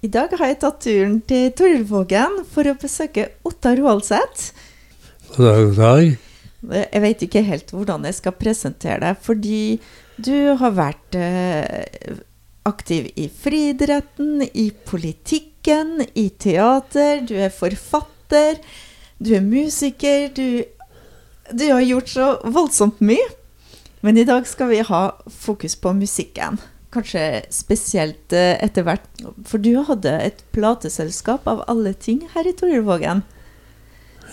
I dag har jeg tatt turen til Torvågen for å besøke Ottar Roaldseth. God dag, god dag. Jeg vet ikke helt hvordan jeg skal presentere deg, fordi du har vært eh, aktiv i friidretten, i politikken, i teater, du er forfatter, du er musiker, du, du har gjort så voldsomt mye. Men i dag skal vi ha fokus på musikken. Kanskje spesielt eh, etter hvert. For du hadde et plateselskap av alle ting her i Torjulvågen.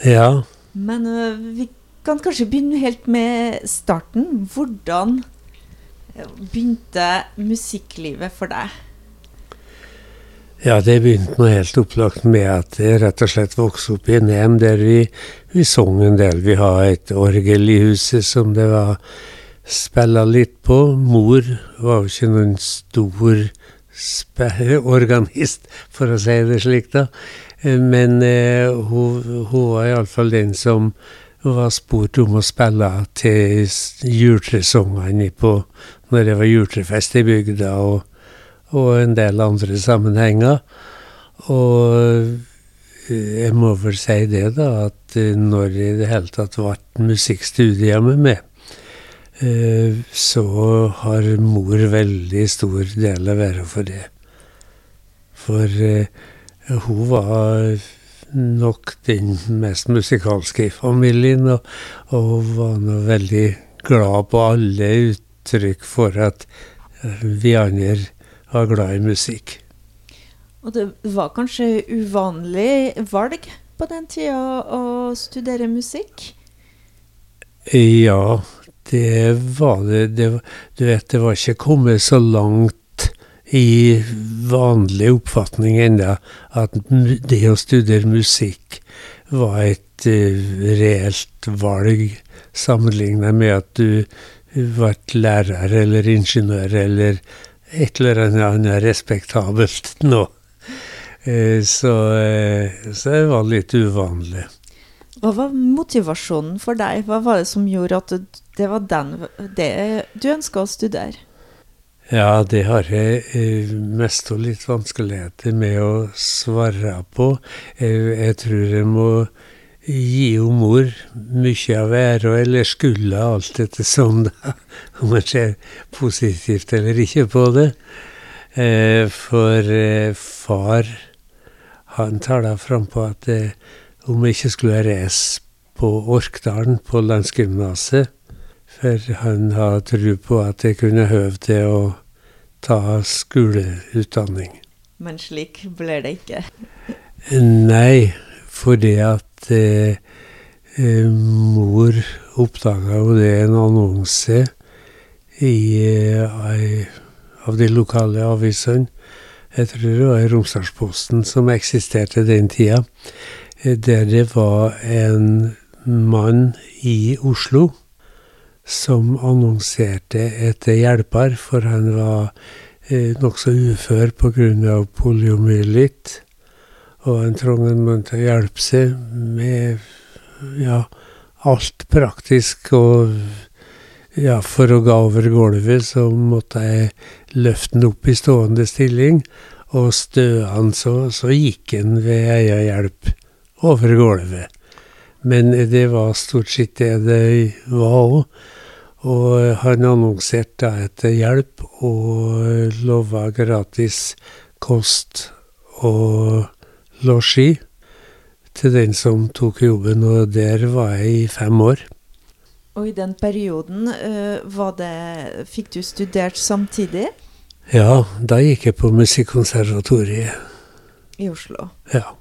Ja, Men eh, vi kan kanskje begynne helt med starten. Hvordan eh, begynte musikklivet for deg? ja, det begynte nå helt opplagt med at jeg rett og slett vokste opp i en hjem der vi, vi sang en del. Vi har et orgel i huset som det var spilla litt på. Mor var jo ikke noen stor organist, for å si det slik, da. Eh, Men eh, hun, hun var iallfall den som var spurt om å spille til juletresongene når det var juletrefest i bygda, og, og en del andre sammenhenger. Og eh, jeg må vel si det, da, at eh, når i det hele tatt ble musikkstudier med meg, så har mor veldig stor del av æra for det. For eh, hun var nok den mest musikalske i familien, og, og var nå veldig glad på alle uttrykk for at eh, vi andre var glad i musikk. Og det var kanskje uvanlig valg på den tida å studere musikk? Ja, det var det. det du vet, det var ikke kommet så langt i vanlig oppfatning ennå at det å studere musikk var et uh, reelt valg, sammenlignet med at du ble lærer eller ingeniør eller et eller annet respektabelt nå. Uh, Så, uh, så det var litt uvanlig. Hva var motivasjonen for deg? Hva var det som gjorde at det- det var den, det du ønska å studere? Ja, det har jeg eh, mest og litt vanskeligheter med å svare på. Jeg, jeg tror jeg må gi jo mor mye av æra, eller skylda, alt etter sånn, da. Om man ser positivt eller ikke på det. Eh, for eh, far, han taler frampå at eh, om jeg ikke skulle reise på Orkdalen, på landsgymnaset, for han har tro på at jeg kunne høve til å ta skoleutdanning. Men slik ble det ikke. Nei, fordi at eh, eh, mor oppdaga jo det en annonse i, eh, av de lokale avisene. Jeg tror det var Romsdalsposten som eksisterte den tida. Der det var en mann i Oslo som annonserte etter hjelper, for han var eh, nokså ufør pga. poliomyelitt. Og han trengte en mann til å hjelpe seg med ja, alt praktisk. Og ja, for å gå over gulvet så måtte jeg løfte han opp i stående stilling. Og han så, så gikk han ved eia hjelp over gulvet. Men det var stort sett det det var òg. Og han annonserte da etter hjelp og lova gratis kost og losji til den som tok jobben, og der var jeg i fem år. Og i den perioden, eh, det, fikk du studert samtidig Ja, da gikk jeg på Musikkonservatoriet. i Oslo? Ja.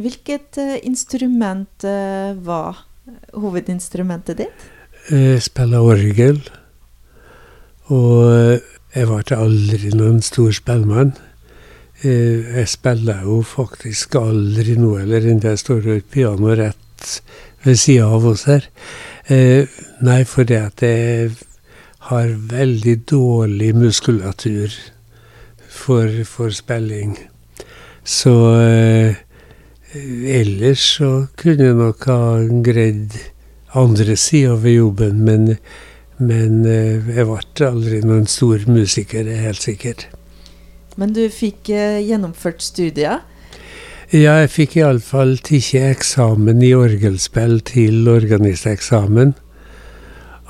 Hvilket eh, instrument eh, var hovedinstrumentet ditt? Jeg spiller orgel, og jeg ble aldri noen stor spellemann. Eh, Jeg spiller jo faktisk aldri noe, eller enda jeg står jo et piano rett ved sida av oss her. Eh, Nei, fordi at jeg har veldig dårlig muskulatur for, for spilling. Så eh, ellers så kunne jeg nok ha greid andre sider ved jobben, men, men eh, jeg ble aldri noen stor musiker, det er helt sikkert. Men du fikk eh, gjennomført studier? Ja, jeg fikk iallfall tatt eksamen i orgelspill til organisteksamen.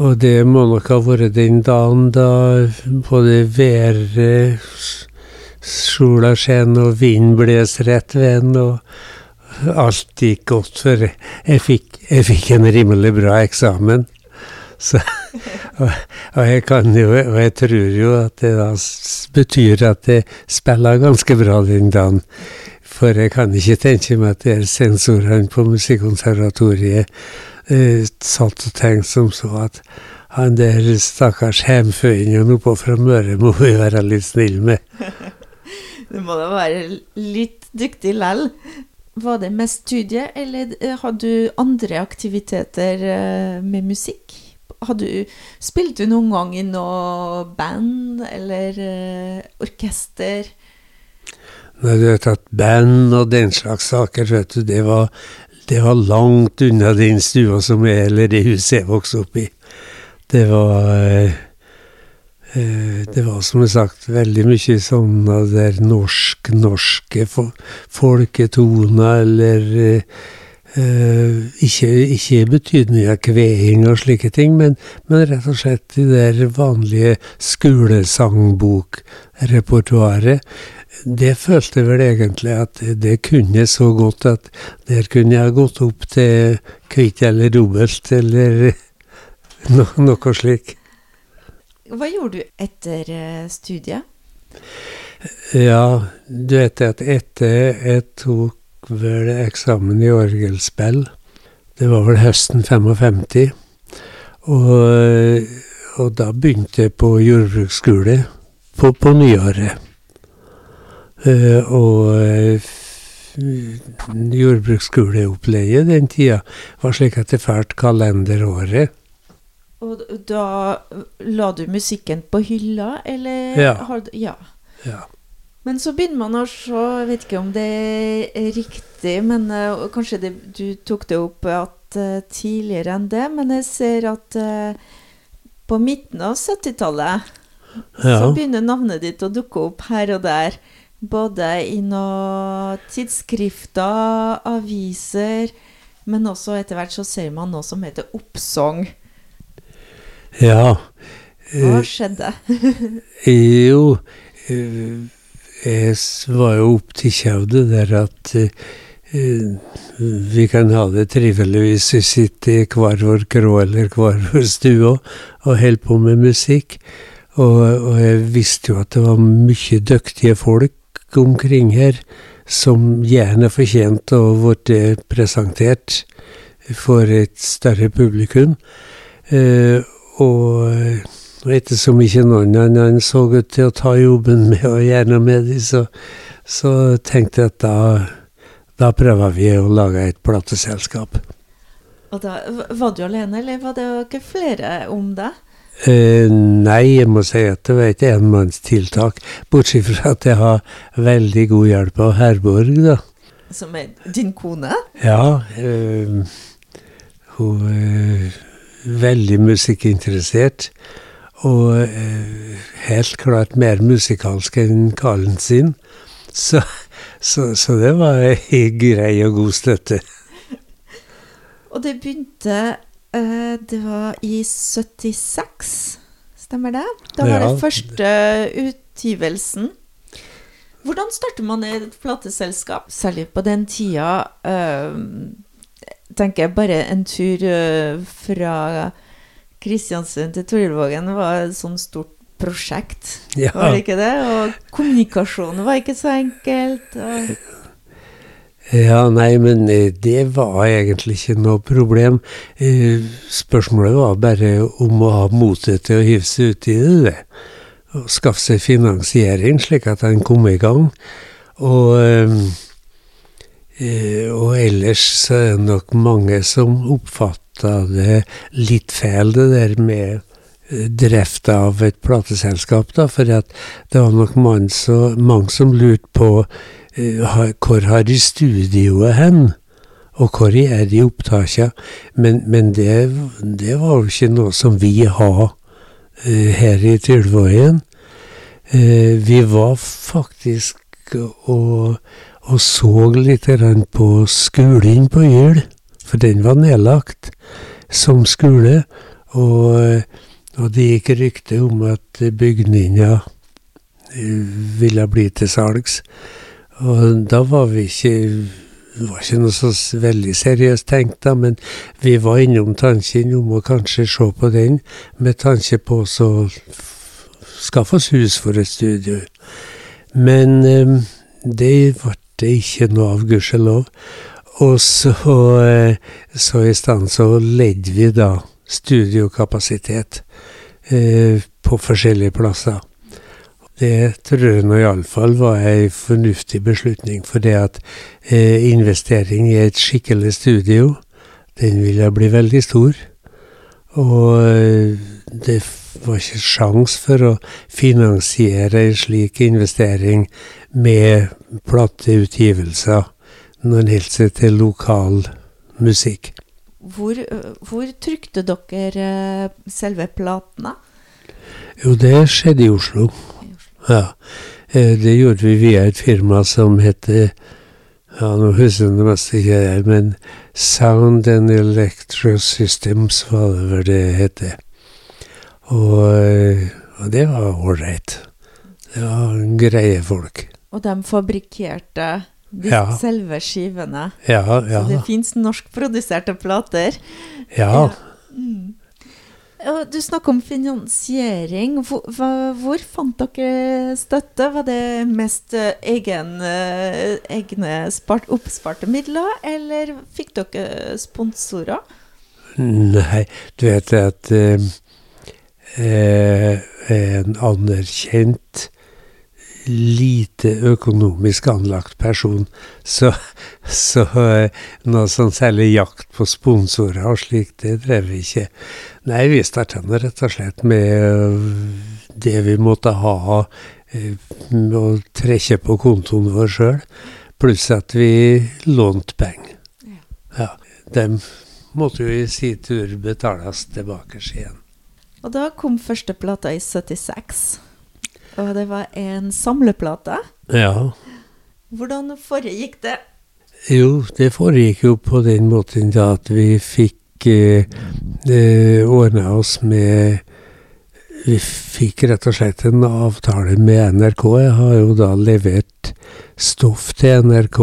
Og det må nok ha vært den dagen da både været, sola skinner og vinden blåser rett ved en, og alt gikk godt. For jeg fikk, jeg fikk en rimelig bra eksamen. Så, og, og, jeg kan jo, og jeg tror jo at det da betyr at jeg spiller ganske bra den dagen. For jeg kan ikke tenke meg at de sensorene på Musikkonservatoriet eh, satt og tenkte som så at han der stakkars hjemfødingen oppå fra Møre må vi være litt snille med. du må da være litt dyktig lell. Var det med studie, eller eh, hadde du andre aktiviteter eh, med musikk? Hadde du, spilte du noen gang i noe band eller uh, orkester? Nei, du vet at band og den slags saker, vet du, det var, det var langt unna den stua som jeg, eller det huset jeg vokste opp i. Det var eh, eh Det var som sagt veldig mye sånne der norsk-norske folketoner, eller eh, ikke, ikke i av kveing og slike ting, men, men, rett og slett de der vanlige skolesangbokrepertoaret det følte jeg vel egentlig at det kunne så godt at der kunne jeg gått opp til kvitt eller dobbelt, eller no, noe slik. Hva gjorde du etter eh, studiet? Ja, du vet at etter jeg tok vel eksamen i orgelspill, det var vel høsten 55, og, og da begynte jeg på jordbruksskole på, på nyåret. Uh, og uh, jordbruksskoleopplegget den tida var slik at det fælt kalenderåret. Og da la du musikken på hylla, eller? Ja. Du, ja. ja. Men så begynner man å se, jeg vet ikke om det er riktig, men uh, kanskje det, du tok det opp at tidligere enn det, men jeg ser at på midten av 70-tallet ja. så begynner navnet ditt å dukke opp her og der. Både i noen tidsskrifter, aviser, men også etter hvert så ser man noe som heter oppsang. Ja. Hva eh, skjedde? jo, eh, jeg var jo opptatt til det der at uh, vi kan ha det trivelig hvis vi sitter i hver vår krå eller hver vår stue og holder på med musikk. Og, og, jeg visste jo at det var mye dyktige folk omkring her som gjerne fortjente å bli presentert for et større publikum. Eh, og, og ettersom ikke noen annen så ut til å ta jobben med gjøre noe med dem, så, så, tenkte jeg at da, da prøver vi å lage et plateselskap. Og da, Var du alene, eller var det ikke flere om deg? Uh, nei, jeg må si at det var et enmannstiltak. Bortsett fra at jeg har veldig god hjelp av Herborg, da. Som er din kone? Ja. Uh, hun er veldig musikkinteressert. Og uh, helt klart mer musikalsk enn kallen sin. Så, så, så det var ei grei og god støtte. Og det begynte Uh, det var i 76, stemmer det? Da var ja. det første utgivelsen. Hvordan starter man et plateselskap? Særlig på den tida. Uh, tenker jeg bare en tur uh, fra Kristiansund til Torjulvågen var et sånt stort prosjekt. Ja. Var det ikke det? Og kommunikasjonen var ikke så enkelt. Og ja, nei, men eh, det var egentlig ikke noe problem. Eh, spørsmålet var bare om å ha motet til å hive seg uti det, det. Og skaffe seg finansiering, slik at han kom i gang. Og, eh, og ellers så er det nok mange som oppfatta det litt feil, det der med drift av et plateselskap, da, for det var nok så, mange som lurte på Eh, hvor har de studioet hen? Og hvor er de opptakene? Men, men det, det, var jo ikke noe som vi har her i Tylvågen. Eh, vi var faktisk og, og så litt på skolen på Yl, for den var nedlagt som skole. Og, og det gikk rykte om at bygninga ville bli til salgs. Og da var vi ikke det var ikke noe så veldig seriøst tenkt, da, men vi var innom tanken om å kanskje se på den, med tanke på å skaffe oss hus for et studio. Men eh, det ble det ikke noe av, gudskjelov. Og så, uh, så i stedet så ledde vi da studiokapasitet eh, på forskjellige plasser. Det tror jeg nå iallfall var ei fornuftig beslutning, for det at eh, investering i et skikkelig studio, den ville bli veldig stor. Og eh, det var ikke sjans for å finansiere en slik investering med plateutgivelser når en holdt seg til lokal musikk. Hvor, hvor trykte dere eh, selve platene? Jo, det skjedde i Oslo. Ja, eh, det gjorde vi via et firma som heter ja, nå husker jeg det meste ikke men Sound and Electro Systems var det vel det het. Og, og, det var ålreit. Det var greie folk. Og de fabrikkerte de ja. selve skivene? Ja, ja. Så det fins norskproduserte plater? Ja. ja. Mm. Du snakker om finansiering. Hvor, hvor, fant dere støtte? Var det mest eh, egen, eh, egne spart, oppsparte midler, eller fikk dere sponsorer? Nei, du vet at eh en anerkjent lite økonomisk anlagt person. Så, så noe sånn særlig jakt på sponsorer og slikt, det drev vi ikke. Nei, vi starta rett og slett med det vi måtte ha å trekke på kontoen vår sjøl, pluss at vi lånte penger. Ja. de måtte jo i sin tur betales tilbake igjen. Og da kom første plata i 76. Og det var en samleplate. Ja. Hvordan foregikk det? Jo, det foregikk jo på den måten da at vi fikk eh, eh ordna oss med Vi fikk rett og slett en avtale med NRK. Jeg har jo da levert stoff til NRK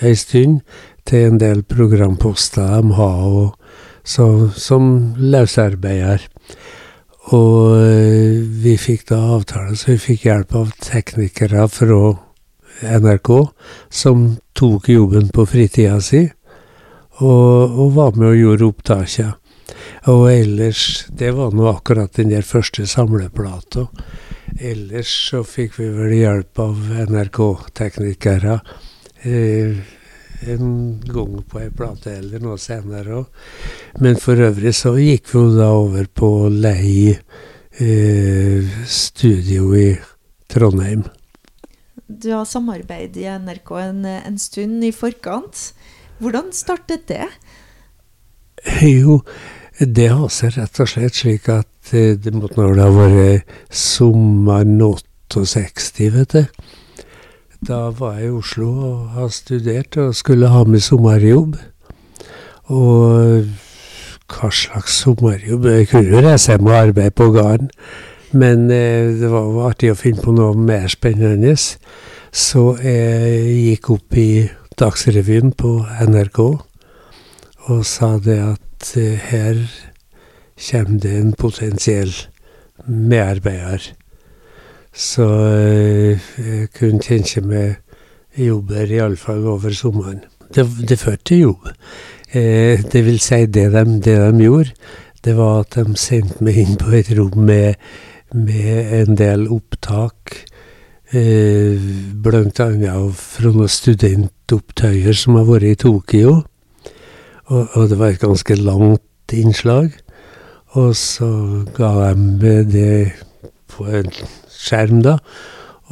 ei stund, til en del programposter de har, og, så, som løsarbeider. Og eh, vi fikk da avtale, så vi fikk hjelp av teknikere fra NRK, som tok jobben på fritida si, og, og var med og gjorde opptaket. Og ellers Det var nå akkurat den der første samleplata. Ellers så fikk vi vel hjelp av NRK-teknikere. Eh, en gang på ei plate eller noe senere òg. Men for øvrig så gikk vi jo da over på å leie eh, studio i Trondheim. Du har samarbeidet i NRK en, en, stund i forkant. Hvordan startet det? Jo, det har seg rett og slett slik at eh, det måtte det har vært sommeren 68, vet du da var jeg i Oslo og har studert og skulle ha med sommerjobb. Og hva slags sommerjobb? Jeg kunne jo reise hjem og arbeide på gården. Men eh, det var jo artig å finne på noe mer spennende. Så jeg gikk opp i Dagsrevyen på NRK og sa det at eh, her kommer det en potensiell medarbeider så eh, jeg kunne tenke meg jobber iallfall over sommeren. Det, det førte til jobb. Eh, det vil si, det de, det de, gjorde, det var at de sendte meg inn på et rom med, med en del opptak. Eh, blant annet fra noen studentopptøyer som har vært i Tokyo. Og, og, det var et ganske langt innslag. Og så ga de det på en skjerm, da.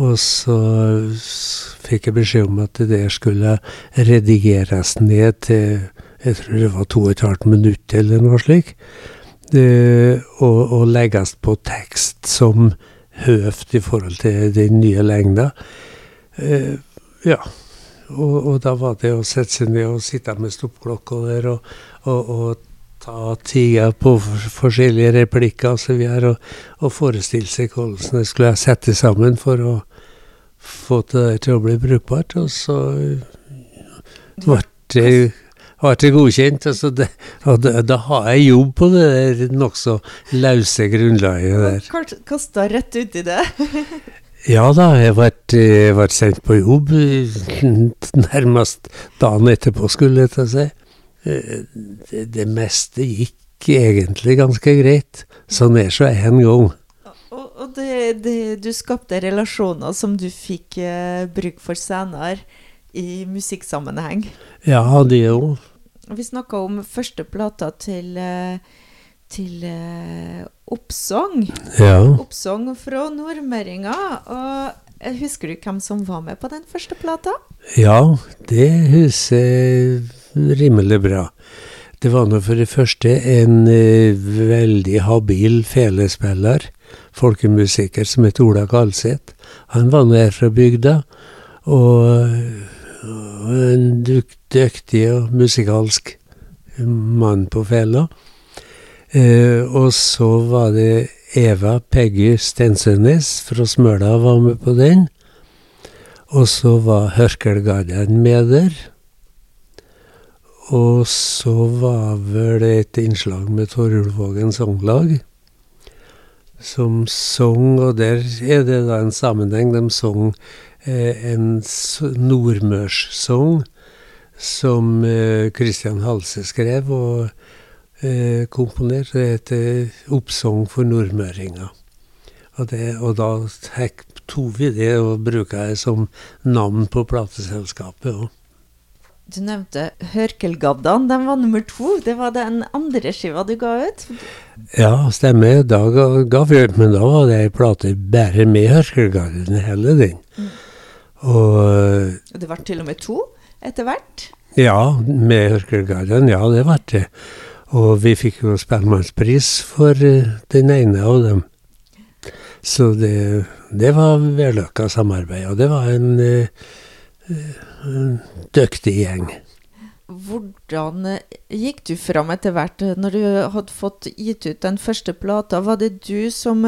Og så fikk jeg beskjed om at det skulle redigeres ned til jeg tror det var to og et halvt minutt eller noe slik. Det, og, og, legges på tekst som høvt i forhold til den nye lengda. Eh, ja. Og, og, da var det å sette seg ned og sitte med stoppklokka der og, og, og ta tida på forskjellige replikker videre, og, og forestille seg hvordan det skulle jeg sette sammen for å få det til å bli brukbart. Og så ble det ble det godkjent. Altså det, og da, da har jeg jobb på det der nokså lause grunnlaget der. Kasta rett uti det? ja da, jeg ble, sendt på jobb nærmest dagen etterpå, skulle jeg til å si. Eh, det, det, meste gikk egentlig ganske greit. Sånn er så en gang. Og, og det, det, du skapte relasjoner som du fikk eh, bruk for senere i musikksammenheng. Ja, det òg. Vi snakka om første plata til, eh, til eh, Oppsong. Ja. Oppsong fra nordmøringa. Og husker du hvem som var med på den første plata? Ja, det husker jeg rimelig bra. Det var nå for det første en uh, veldig habil felespiller, folkemusiker, som het Ola Galseth. Han var nå her fra bygda. Og en dyktig og musikalsk mann på fela. Eh, og så var det Eva Peggy Stensønes fra Smøla var med på den. Og så var Hørkelgarden med der. Og så var vel et innslag med Torjulvågen Sanglag, som sang, og der er det da en sammenheng. De sang Eh, en nordmørssang som Kristian Christian Halse skrev og eh, komponerte. Det heter 'Oppsang for nordmøringa'. Og, og da tok vi det og bruka det som navn på plateselskapet òg. Du nevnte Hørkelgaddan. Den var nummer to. Det var den andre skiva du ga ut? Ja, stemmer. Da ga, ga vi ut, men da var det ei plate bare med Hørkelgadden, hele den. Mm. Og Det ble til og med to etter hvert? Ja, med Hørkelgarden. Ja, det ble det. Og vi fikk jo Spellemannspris for uh, den ene av dem. Så det, det var vellykka samarbeid, og det var en, eh, en dyktig gjeng. Hvordan gikk du fram etter hvert, når du hadde fått gitt ut den første plata? Var det du som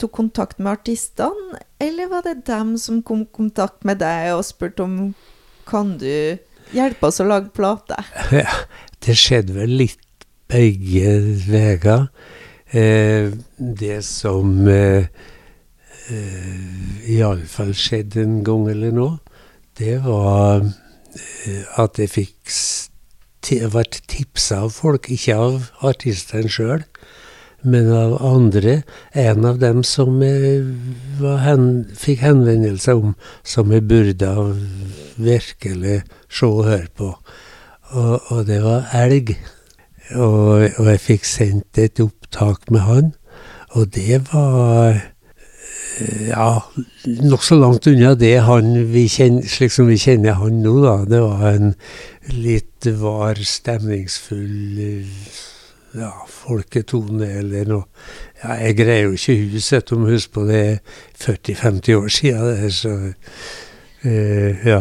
tok kontakt med artistene, eller var det dem som kom i kontakt med deg og spurte om kan du hjelpe oss å lage plate? Ja, det skjedde vel litt begge veier. Eh, det som eh, eh, iallfall skjedde en gang eller nå, det var eh, at jeg fikk ble tipsa av folk, ikke av artisten sjøl, men av andre. En av dem som hen, fikk henvendelse om som jeg burde virkelig se og høre på. Og, og det var elg. Og, og, jeg fikk sendt et opptak med han, og det var ja, nokså langt unna det han vi kjenner, slik som vi kjenner han nå, da. Det var en litt var, stemningsfull ja, folketone eller noe. Ja, jeg greier jo ikke huset om husk på det er 40-50 år siden. Det, så uh, ja.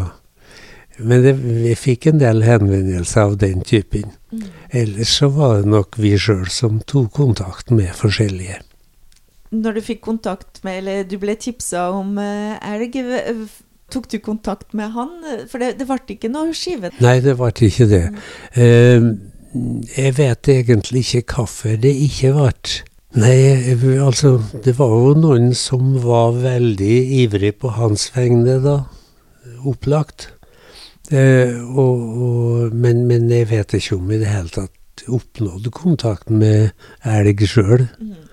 Men det, vi fikk en del henvendelser av den typen. Mm. Ellers så var det nok vi sjøl som tok kontakt med forskjellige. Når du fikk kontakt med, eller du ble tipsa om uh, elg, tok du kontakt med han? For det, det ble ikke noe skive? Nei, det ble ikke det. Mm. Uh, jeg vet egentlig ikke hvorfor det ikke ble. Nei, altså, det var jo noen som var veldig ivrig på hans vegne, da. Opplagt. Eh, og, og, men, men, jeg vet ikke om i det hele tatt oppnådde kontakt med elg sjøl. Mm.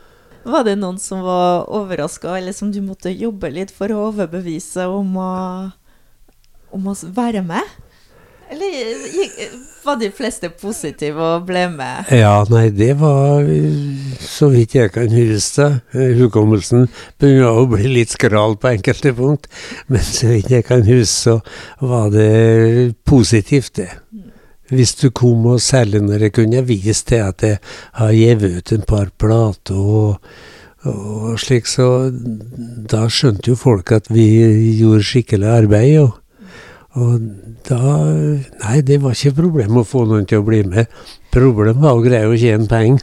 Var det noen som var overraska, eller som du måtte jobbe litt for å overbevise om å, om å være med? Eller var de fleste positive og ble med? Ja, nei, det var så vidt jeg kan huske. Hukommelsen begynner å bli litt skral på enkelte punkt. Men så vidt jeg kan huske, så var det positivt, det. Hvis du kom, og særlig når jeg kunne vise til at jeg har gitt ut en par plater og, og slik så Da skjønte jo folk at vi gjorde skikkelig arbeid. Og, og da Nei, det var ikke problem å få noen til å bli med. Problemet var å greie å tjene penger.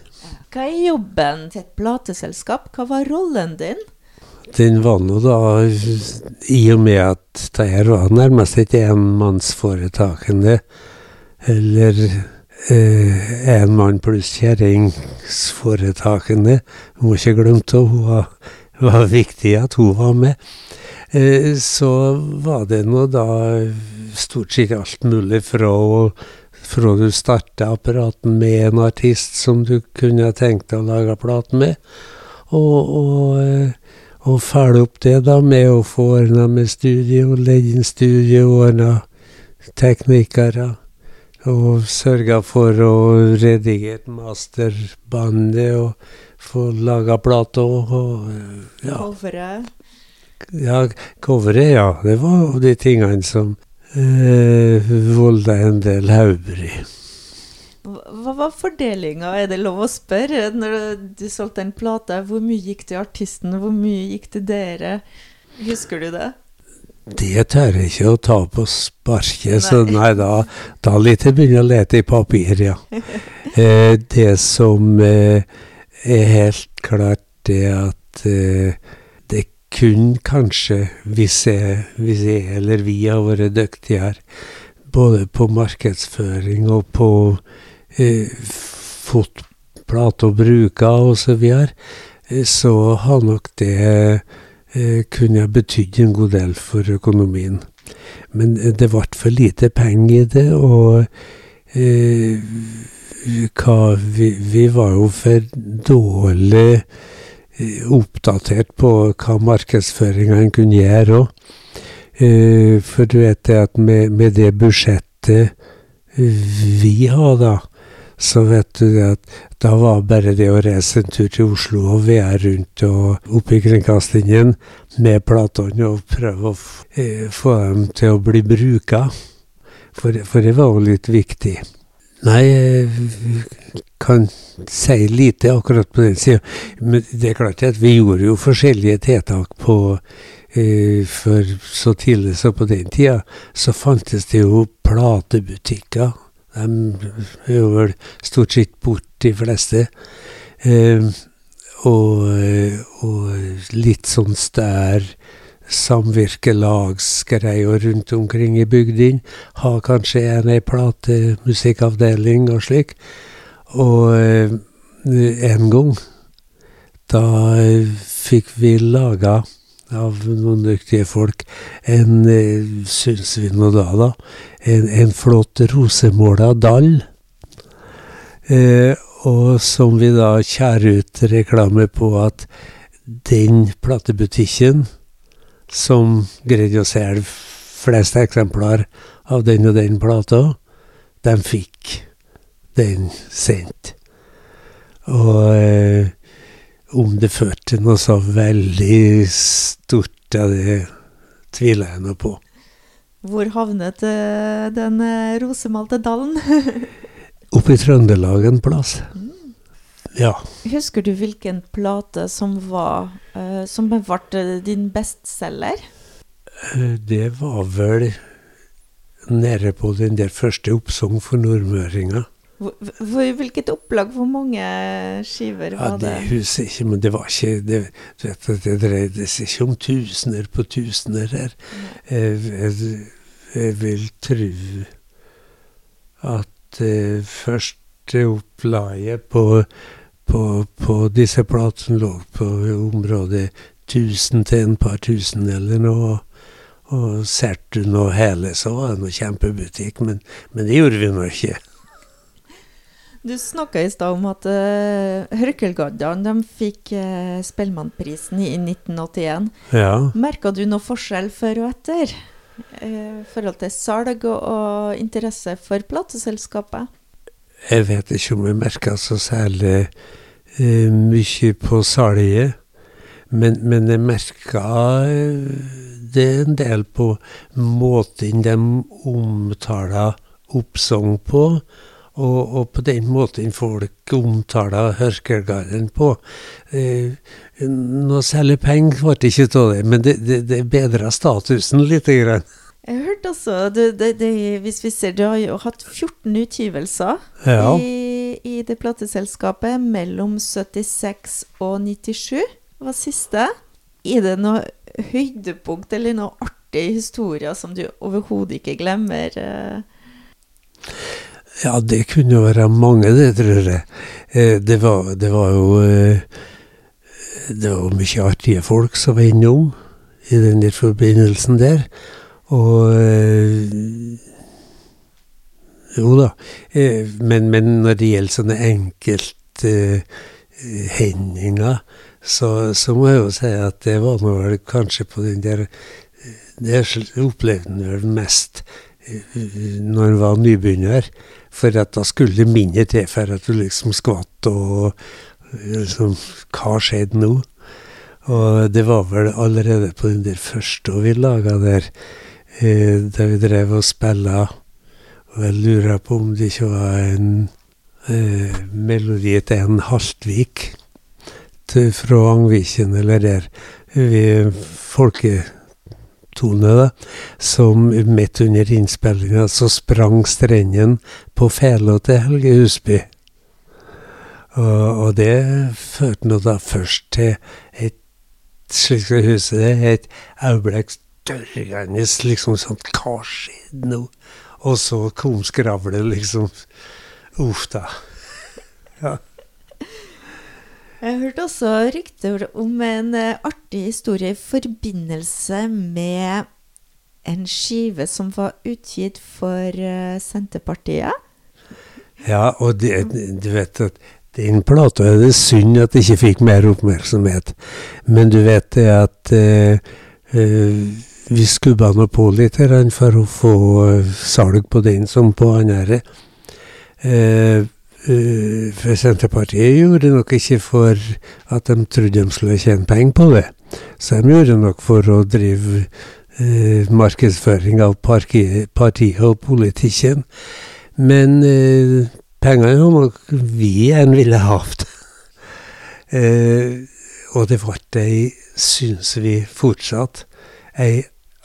Hva er jobben til et plateselskap? Hva var rollen din? Den var nå da, i og med at det var nærmest et enmannsforetakende, eller eh, en mann pluss kjerringsforetakende. Må ikke glemme at hun var, var viktig at hun var med. Eh, så var det nå da stort sett alt mulig fra å fra du starta apparaten med en artist som du kunne tenkt deg å lage plate med, og, og, eh, og følge opp det da med å få ordna med studio, leie inn studio, ordna teknikere, og sørga for å redigere masterbandet og få laga og ja. Coveret? Ja, coveret, ja. Det var de tingene som eh, volda en del hauger. Hva var fordelinga, er det lov å spørre, når du solgte en plate? Hvor mye gikk til artisten, hvor mye gikk til dere? Husker du det? Det tør jeg ikke å ta på sparket, så nei, da, da litt jeg begynner å lete i papir, ja. Eh, det som eh, er helt klart, det at eh, det kun kanskje, hvis jeg, hvis jeg eller vi har vært dyktigere, både på markedsføring og på eh, fotplate plate og bruker og så videre, eh, så har nok det eh, ha betydd en god del for økonomien. Men eh, det ble for lite penger i det, og eh, vi, vi var jo for dårlig eh, oppdatert på hva markedsføringa en kunne gjøre òg. Eh, for du vet det at med, med det budsjettet vi har, da, så vet du det at da var bare det å reise en tur til Oslo og være rundt og opp i kringkastingen med platene og prøve å eh, få dem til å bli bruka. For, for det var jo litt viktig. Nei, jeg kan si lite akkurat på den sida. Men det er klart at vi gjorde jo forskjellige tiltak på eh, For så tidlig som på den tida, så fantes det jo platebutikker. De er jo vel stort sett bort, de fleste. Eh, og, og litt sånn stær samvirkelagsgreier rundt omkring i bygdene. Har kanskje en ei platemusikkavdeling og slik. Og eh, en gang, da fikk vi laga av noen dyktige folk en, eh, syns vi nå da, da, en, en flott rosemåla dall. Eh, og som vi da kjærer ut reklame på at den platebutikken som greide å selge flest eksemplar av den og den plata, de fikk den sendt. Og eh, om det førte til noe så veldig stort, ja, det tviler jeg nå på. Hvor havnet eh, den eh, rosemalte dalen? Oppe i Trøndelag en plass. Ja. Husker du hvilken plate som var eh, Som ble din bestselger? Det var vel nede på den der første oppsang for nordmøringer. Hvilket opplag? Hvor mange skiver Ja, var det det? husker ikke, men det var ikke Det, det dreide seg ikke om tusener på tusener her. Jeg, jeg, jeg vil tro at eh, første opplaget på, på, på disse platene lå på området 1000 til en par tusen eller noe. Og du nå hele, så var det noe kjempebutikk, men, men det gjorde vi nå ikke. Du snakka i stad om at uh, Hørkelgaddene de fikk uh, Spellemannprisen i 1981. Ja. Merka du noe forskjell før og etter? eh, I forhold til salg og, og interesse for plateselskapet? Jeg vet ikke om jeg merka så særlig eh, mye på salget, men, men jeg merka det en del på måten de omtaler oppsang på, Og, og, på den måten folk omtaler Hørkelgarden på. Eh, noe særlig penger ble det ikke av det, men det, det, det bedra statusen litt. Grann. Jeg hørte altså, det, det, det, Hvis vi ser, du har jo hatt 14 utgivelser ja. i, i, det plateselskapet mellom 76 og 97, var siste. Er det noe høydepunkt eller noe artig historie som du overhodet ikke glemmer? Uh? Ja, det kunne jo være mange, det, tror jeg. Eh, det var, det var jo eh, Det var mye artige folk som var innom i den forbindelsen der. Og eh, Jo da. Men, men når det gjelder sånne enkelthendinger, så, så må jeg jo si at det var nå vel kanskje på den der Det opplevde en vel mest når en var nybegynner. For at da skulle mindre til for at du liksom skvatt og liksom Hva skjedde nå? Og det var vel allerede på den der første vi laga der, eh, da vi drev og spilla Og jeg lurer på om det ikke var en eh, melodi til en Haltvik til, fra Angviken, eller der vi folke tone, da, som midt under innspillinga så sprang strenden på fela til Helge Husby. Og, og det førte nå da først til et slik skal huske det, et øyeblikk dørgende liksom sånn Hva skjedde nå? Og så kom skravlet, liksom. Uff da. Ja. Jeg hørte også rykter om en uh, artig historie i forbindelse med en skive som var utgitt for uh, Senterpartiet. Ja, og de, du vet at den plata er det synd at det ikke fikk mer oppmerksomhet. Men du vet det at uh, vi skubba nå på litt her, for å få salg på den som på andre. Uh, for Senterpartiet gjorde nok ikke for at de trodde de skulle tjene penger på det. Så de gjorde nok for å drive uh, markedsføring av partiet, og politikken. Men uh, pengene var nok vi enn ville hatt. og det ble ei, syns vi fortsatt, ei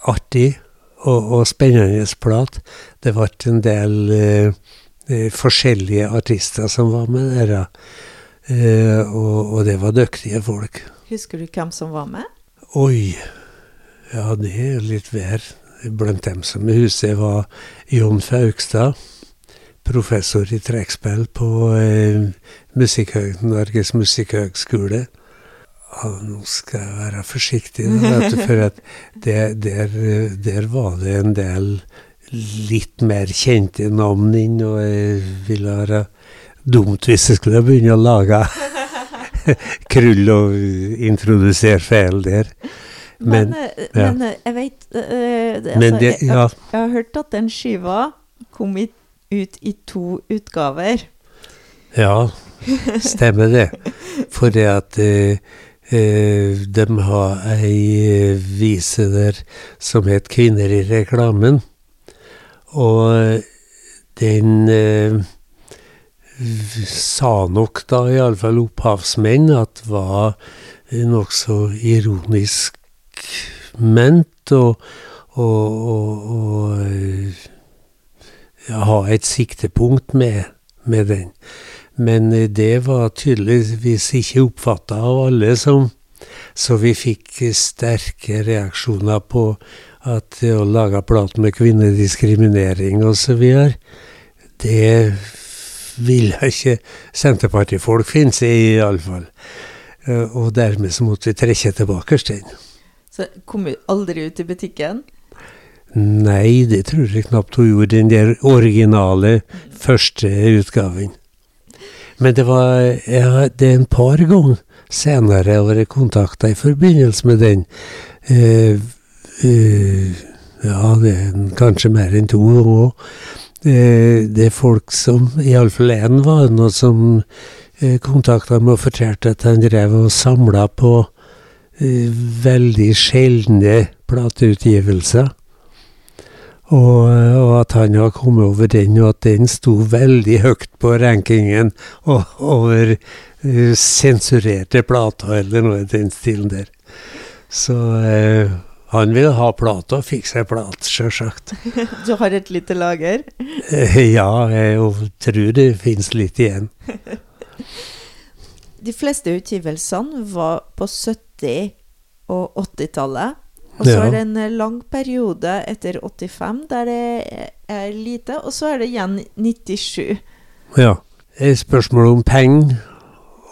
artig og, og spennende plat. Det ble en del eh, forskjellige artister som var med der. Eh, og, og, det var dyktige folk. Husker du hvem som var med? Oi, ja det er litt vær. Blant dem som i huset var Jon Faugstad, professor i trekkspill på eh, Musikkhøg, Norges musikkhøgskole. Nå skal jeg være forsiktig, da, du, for at der, der, der var det en del litt mer kjente navn inn, og jeg ville være dumt hvis jeg skulle begynne å lage krull og introdusere feil der. Men, men, eh, ja. men eh, jeg vet uh, altså, det, jeg, jeg, jeg, har hørt at den skiva kom ut i to utgaver. Ja, stemmer det. For det at uh, uh, de har ei vise der som het 'Kvinner i reklamen'. Og den eh, sa nok da iallfall opphavsmenn at var nokså ironisk ment, og, og, og, og ha et siktepunkt med, med, den. Men det var tydeligvis ikke oppfatta av alle som Så vi fikk sterke reaksjoner på at å lage plate med kvinnediskriminering osv., det vil ikke Senterpartifolk finne seg i, iallfall. Eh, og dermed så måtte vi trekke tilbake den. Så kom hun aldri ut i butikken? Nei, det tror jeg knapt hun gjorde. Den der originale første utgaven. Men det var ja, det en par ganger senere jeg har vært kontakta i forbindelse med den. Eh, ja, det er kanskje mer enn to òg. Uh, det er folk som Iallfall én var noe som eh, kontakta meg og fortalte at han drev og samla på veldig sjeldne plateutgivelser. Og, og, at han har kommet over den, og at den sto veldig høyt på rankingen og, over sensurerte plater, eller noe i den stilen der. Så uh, han vil ha plate og fikk seg plat, sjølsagt. du har et lite lager? Uh, ja, jeg tror det fins litt igjen. De fleste utgivelsene var på 70- og 80-tallet. Og så er det en eh, lang periode etter 85 der det er lite, og så er det igjen 97. Ja. Et spørsmål om penger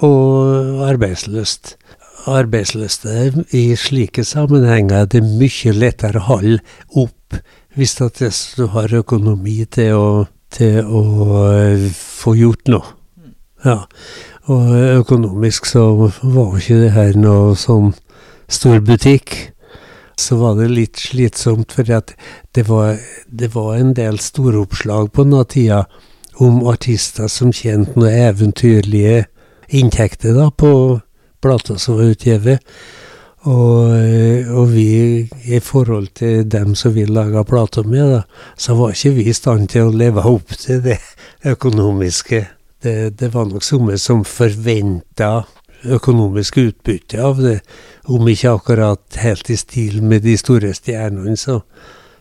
og arbeidslyst. Arbeidsløste i slike sammenhenger er det mye lettere å holde opp hvis du har økonomi til å, til å eh, få gjort noe. Ja. Og økonomisk så var ikke det her noe sånn stor butikk så var det litt slitsomt, for det var, det var en del storoppslag på den tida om artister som tjente noen eventyrlige inntekter da, på plata som var utgitt. Og, og, vi, i forhold til dem som vi laga plata med, da, så var ikke vi i stand til å leve opp til det økonomiske. Det, det var nok noen som forventa økonomisk utbytte av det. Om ikke akkurat helt i stil med de store stjernene, så,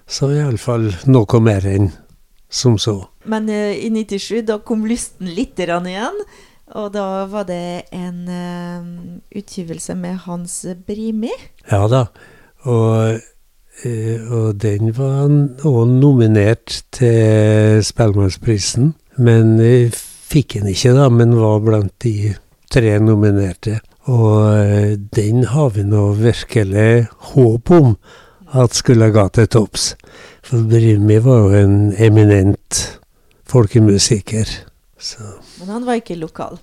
så iallfall noe mer enn som så. Men uh, i 97, da kom lysten litt igjen. Og da var det en uh, utgivelse med Hans Brimi. Ja da. Og, uh, og den var òg nominert til Spellemannsprisen. Men fikk den ikke, da, men var blant de tre nominerte. Og eh, den har vi nå virkelig håp om at skulle gå til topps. For Brimi var jo en eminent folkemusiker. Så. Men han var ikke lokal?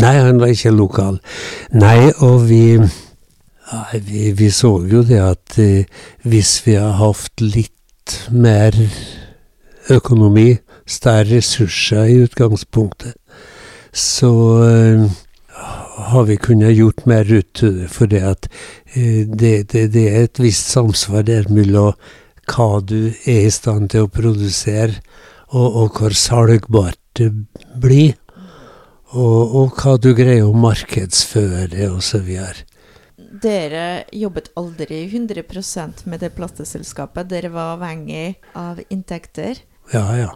Nei, han var ikke lokal. Nei, og vi vi, vi, så jo det at eh, hvis vi har hatt litt mer økonomi, større ressurser i utgangspunktet, så eh, har vi kunnet gjort mer ut. For det, at, eh, det, det, det, er et visst samsvar der mellom hva du er i stand til å produsere, og, og hvor salgbart det blir. Og, og hva du greier å markedsføre, osv. Dere jobbet aldri 100% med det plateselskapet. Dere var avhengig av inntekter. Ja, ja.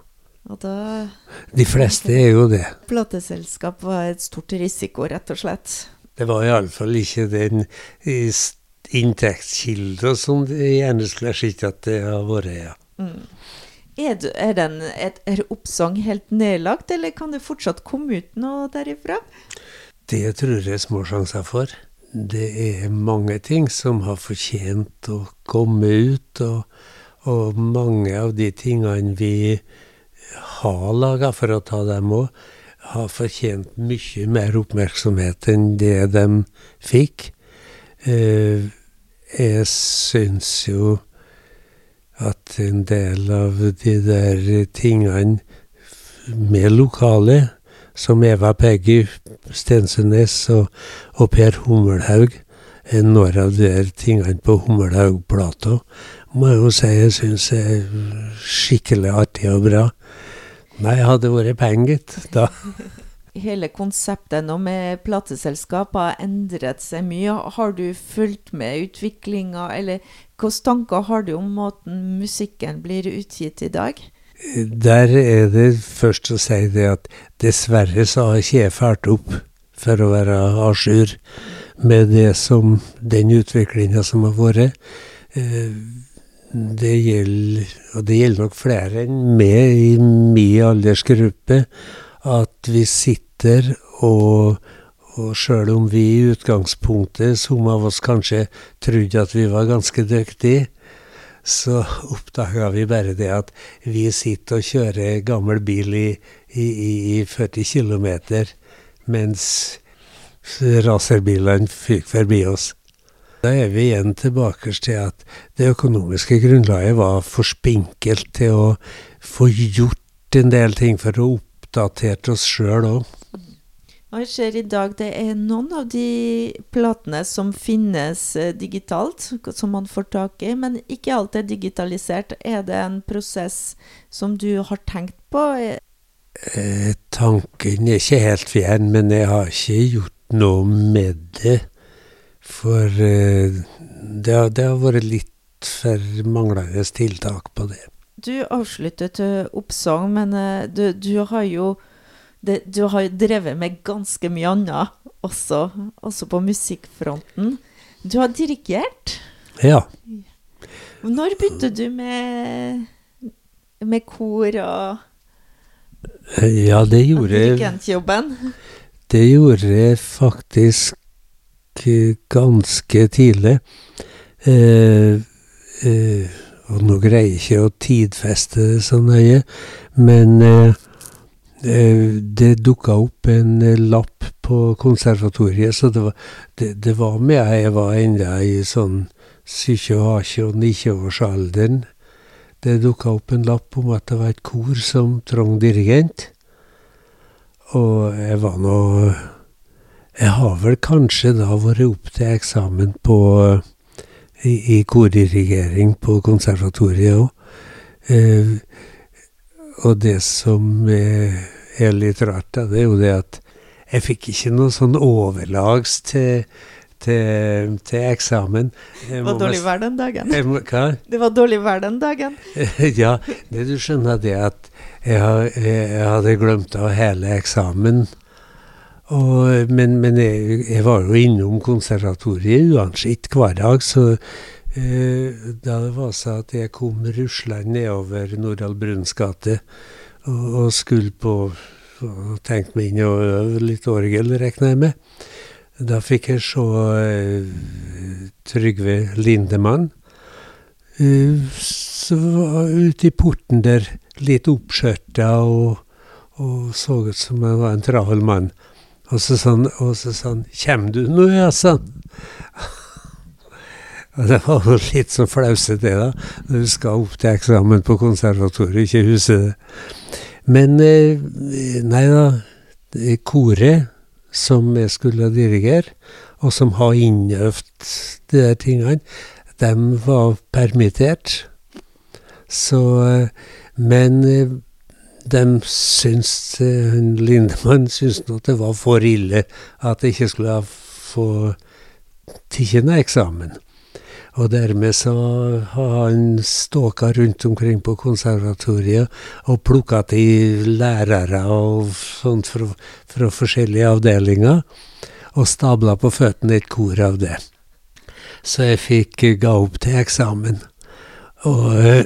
Da De fleste er jo det. Plateselskap var et stort risiko, rett og slett. Det var iallfall ikke den inntektskilden som det gjerne skulle sett at det har vært, ja. Mm. Er, er, er oppsang helt nedlagt, eller kan det fortsatt komme ut noe derifra? Det tror jeg er små sjanser for. Det er mange ting som har fortjent å komme ut, og, og mange av de tingene vi har laga, for å ta dem òg, har fortjent mye mer oppmerksomhet enn det de fikk. Eh, jeg syns jo at en del av de der tingene med lokale, som Eva Peggy Stensønes og, og Per Hummelhaug, noen av de der tingene på Hummelhaug-plata, må jeg jo si jeg syns er skikkelig artig og bra. Nei, hadde vært penger, gitt. Da. Hele konseptet nå med plateselskap har endret seg mye. Har du fulgt med utviklinga, eller hvilke tanker har du om måten musikken blir utgitt i dag? Der er det først å si det at dessverre så har ikke jeg fulgt opp for å være à jour med det som, den utviklinga som har vært. Eh, det gjelder, og det gjelder nok flere enn meg i min aldersgruppe, at vi sitter og og sjøl om vi i utgangspunktet, som av oss kanskje trodde at vi var ganske dyktige, så oppdaga vi bare det at vi sitter og kjører gammel bil i, i, i 40 km, mens racerbilene fyker forbi oss. Da er vi igjen tilbake til at det økonomiske grunnlaget var for spinkelt til å få gjort en del ting for å oppdatere oss sjøl òg. Og jeg ser i dag det er noen av de platene som finnes eh, digitalt, som man får tak i, men ikke alt er digitalisert. Er det en prosess som du har tenkt på? Eh, tanken er ikke helt fjern, men jeg har ikke gjort noe med det. For eh, det, har, det har vært litt for manglende tiltak på det. Du avsluttet eh, oppsang, men eh, du, du har jo det, du har jo drevet med ganske mye annet også, også på musikkfronten. Du har dirigert. Ja. Når begynte du med, med kor og Ja, det gjorde dirigentjobben? Det gjorde jeg faktisk eh, ganske tidlig. Eh, eh, og nå greier jeg ikke å tidfeste det så nøye, men eh, Eh, det dukka opp en eh, lapp på konservatoriet, så det var, det, det var med jeg var ennå i sånn 27-29-årsalderen. Det dukka opp en lapp om at det var et kor som trong dirigent. Og jeg var nå Jeg har vel kanskje da vært opp til eksamen på i, i kordirigering på konservatoriet òg. Og det som er, litt rart, da, det er jo det at jeg fikk ikke noe sånn overlags til, til, til eksamen. Det var dårlig vær den dagen. Må? Det var dårlig vær den dagen. ja, det du skjønner det at jeg, jeg hadde glemt av hele eksamen. Og, men, men jeg, jeg, var jo innom konservatoriet uansett hver dag, så da det var så at jeg kom ruslende nedover Nordahl Bruns gate og, og, skulle på og tenkte meg inn og øve litt orgel, regner jeg med. Da fikk jeg se uh, Trygve Lindemann. Uh, så var ute i porten der, litt oppskjørta og, og, så ut som han var en travel mann. Og så sa han, 'Kjem du nå', ja, sa han. Det var jo litt så flauset, det, da. Når du skal opp til eksamen på konservatoriet, ikke huske det. Men eh, nei da. Koret som jeg skulle dirigere, og som har innøvd de der tingene, de var permittert. Så eh, Men eh, de syns Lindemann syntes at det var for ille at jeg ikke skulle få tatt eksamen. Og dermed så har han ståka rundt omkring på konservatoriet og plukka til lærere og sånt fra, fra forskjellige avdelinger, og stabla på føttene et kor av det. Så jeg fikk ga opp til eksamen. Og,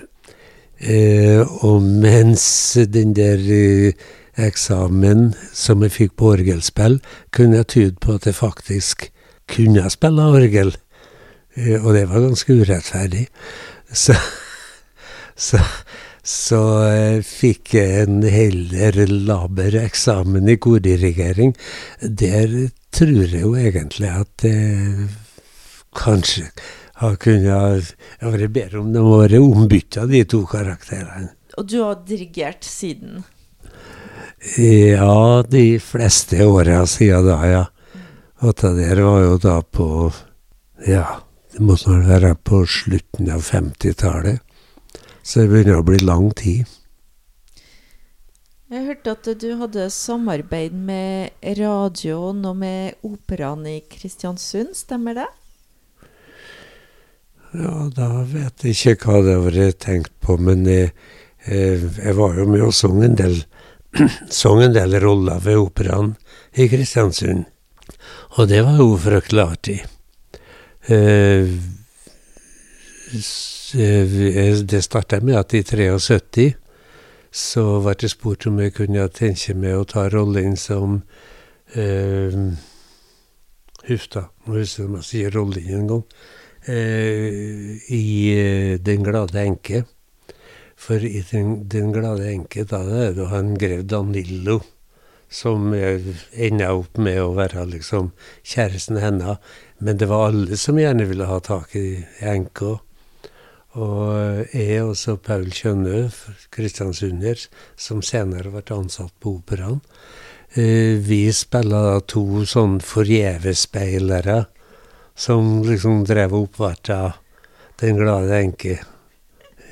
eh, og mens den der eh, eksamen som jeg fikk på orgelspill, kunne jeg tyde på at jeg faktisk kunne spille orgel. Eh, og det var ganske urettferdig. Så, så, så eh, fikk jeg en heller laber eksamen i kordirigering. Der tror jeg jo egentlig at jeg kanskje har kunnet vært bedre om må være ombytta, de to karakterene. Og du har dirigert siden? Ja, de fleste åra siden da, ja. Og det der var jo da på Ja. Det måtte snart være på slutten av 50-tallet. Så det begynner å bli lang tid. Jeg hørte at du hadde samarbeid med radioen og med operaen i Kristiansund, stemmer det? Ja, da vet jeg ikke hva det har vært tenkt på, men jeg, jeg var jo med og sang en del, sang en del roller ved operaen i Kristiansund. Og det var jo fryktelig artig. Eh, eh, det starta med at i 73 så ble det spurt om jeg kunne tenke meg å ta rollen som eh, Huff da, må huske om jeg sier rollen en gang. Eh, I eh, Den glade enke. For i Den, den glade enke, da er det han grev Danillo som enda opp med å være liksom kjæresten hennes. Men det var alle som gjerne ville ha tak i enka. Og jeg og så Paul Kjønnø, kristiansunder, som senere ble ansatt på Operaen, Eh, vi spilla da to sånn forgjevespeilere som liksom drev og oppvarta Den glade enke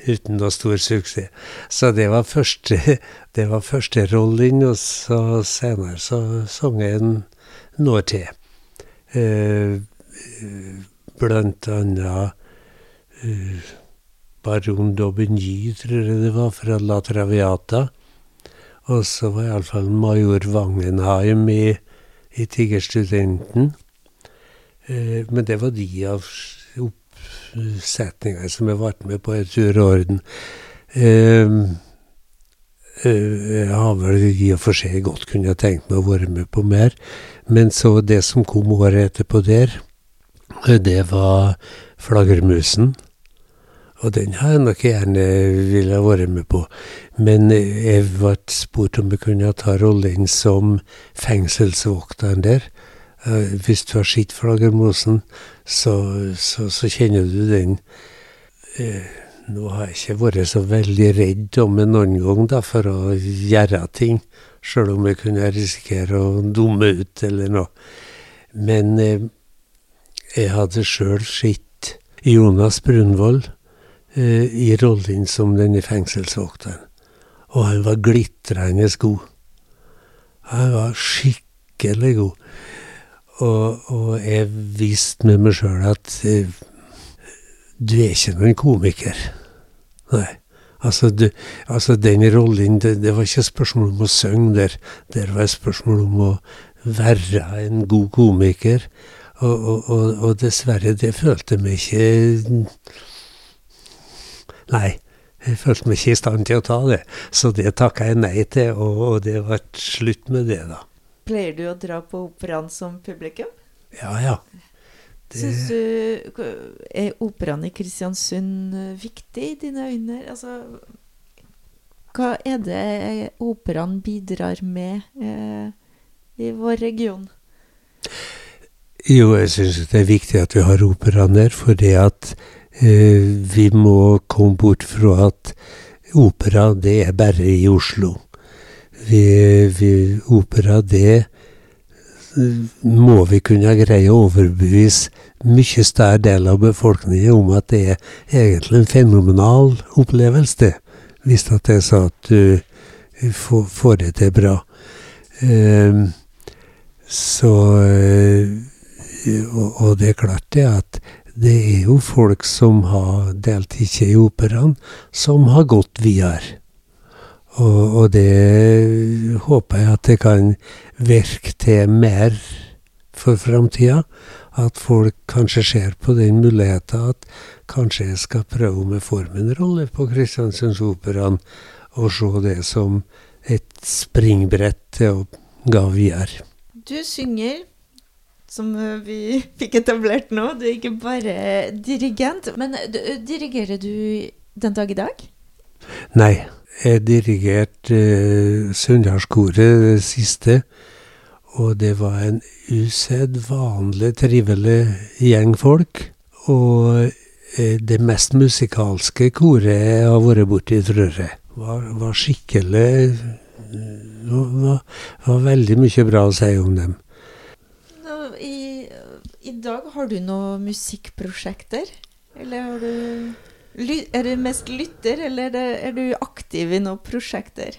uten noe stor suksess. Så det var første, det var første rollen, og så senere så sang jeg en når til. Eh, blant annet eh, baron d'Aubigny, tror jeg det var, fra La Traviata. Og så var iallfall major Wangenheim i, i Tigerstudenten. Eh, men det var de av oppsetningene som jeg ble med på i tur og orden. Eh, jeg har vel i og for seg godt kunne tenkt meg å være med på mer. Men så det som kom året etterpå der, det var Flaggermusen. Og den har jeg nok gjerne ville vært med på. Men jeg ble spurt om jeg kunne ta rollen som fengselsvokteren der. Hvis du har sett Flaggermusen, så, så, så, kjenner du den. Nå har jeg ikke vært så veldig redd om det noen gang da, for å gjøre ting. Sjøl om jeg kunne risikere å dumme ut eller noe. Men jeg hadde sjøl sett Jonas Brunvoll eh, i rollen som denne fengselsvokteren. Og han var glitrende god. Han var skikkelig god. Og, og jeg visste med meg sjøl at eh, du er ikke noen komiker. Nei. Altså, du, altså den rollen, det, det, var ikke spørsmål om å synge der. Det var det spørsmål om å være en god komiker. Og, og, og, og dessverre, det følte meg ikke Nei, jeg følte meg ikke i stand til å ta det. Så det takka jeg nei til, og, det et slutt med det, da. Pleier du å dra på operaen som publikum? Ja, ja. Det... Syns du Er operaen i Kristiansund viktig i dine øyne? Altså, hva er det operaen bidrar med eh, i vår region? Jo, jeg syns det er viktig at vi har operaen der, det at Eh, vi må komme bort fra at opera, det er bare i Oslo. Vi, vi, opera, det må vi kunne greie å overbevise mye større del av befolkningen om at det er egentlig en fenomenal opplevelse, hvis at det er sånn at du får, får det til bra. Eh, så og, det er klart det at det er jo folk som har delt ikke i operaen, som har gått videre. Og, og, det håper jeg at det kan virke til mer for framtida. At folk kanskje ser på den muligheten at kanskje jeg skal prøve jeg får meg en rolle på og se det som et springbrett til å gå videre. Du synger som eh, vi fikk etablert nå. Du er ikke bare dirigent. Men eh, dirigerer du den dag i dag? Nei. Jeg dirigerte eh, Sunndalskoret det siste. Og det var en usedvanlig trivelig gjeng folk. Og eh, det mest musikalske koret jeg har vært borti, tror jeg. Var, var skikkelig det var, var veldig mye bra å si om dem i dag, har du noen musikkprosjekter? Eller har du Er du mest lytter, eller er du aktiv i noen prosjekter?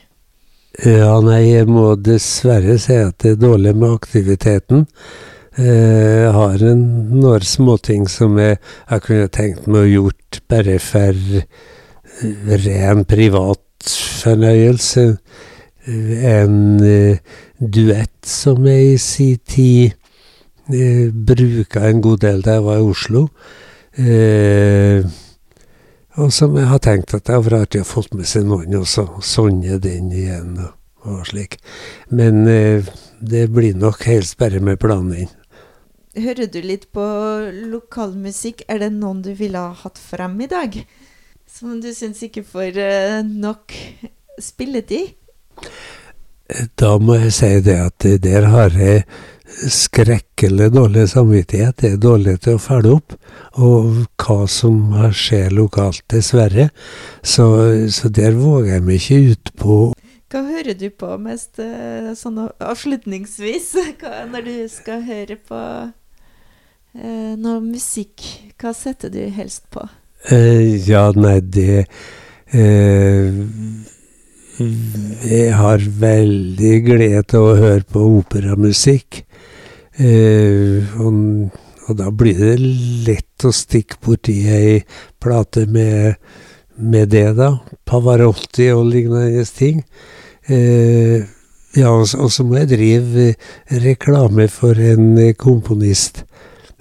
Ja, nei, jeg må dessverre si at det er dårlig med aktiviteten. Eh, jeg har en, noen småting som jeg, jeg kunne tenkt meg å gjort bare for ren privat fornøyelse. En uh, duett som jeg i sin tid jeg bruka en god del da jeg var i Oslo. Eh, og som jeg har tenkt at det har alltid har fått få med seg noen, og Sonje den igjen. og, og slik. Men eh, det blir nok helst bare med planen. Hører du litt på lokalmusikk? Er det noen du ville ha hatt frem i dag? Som du syns ikke får eh, nok spilletid? Da må jeg si det at der har jeg skrekkelig dårlig samvittighet. Det er dårlig til å følge opp. Og hva som skjer lokalt, dessverre. Så, så der våger jeg meg ikke ut på. Hva hører du på mest eh, sånn avslutningsvis hva, når du skal høre på eh, noe musikk? Hva setter du helst på? Eh, ja, nei, det eh, Jeg har veldig glede til å høre på operamusikk. Eh, og, og da blir det lett å stikke borti ei plate med, med det, da. Pavarotti og lignende ting. Eh, ja, og så- må jeg drive reklame for en komponist.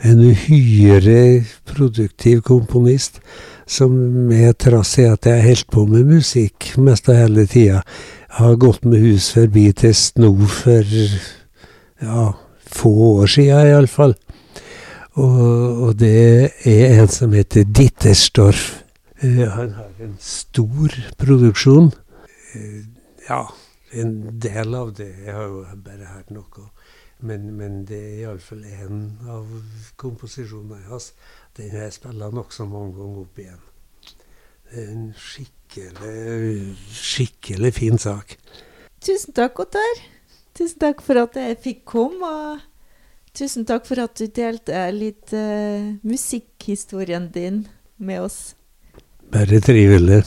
En uhyre produktiv komponist som er trass i at jeg har holdt på med musikk mest av hele tida. Har gått med hus forbi til Sno for ja, få år sia iallfall. Og, og det er en som heter Ditterstorff. Eh, han har en stor produksjon. Eh, ja, en del av det jeg har jo bare hørt noe. Men, men det er iallfall en av komposisjonene hans. Den har jeg spilt nokså mange ganger opp igjen. Det er en skikkelig, skikkelig fin sak. Tusen takk, Ottar. Tusen takk for at jeg fikk komme, og tusen takk for at du delte litt uh, musikkhistorien din med oss. Bare trivelig.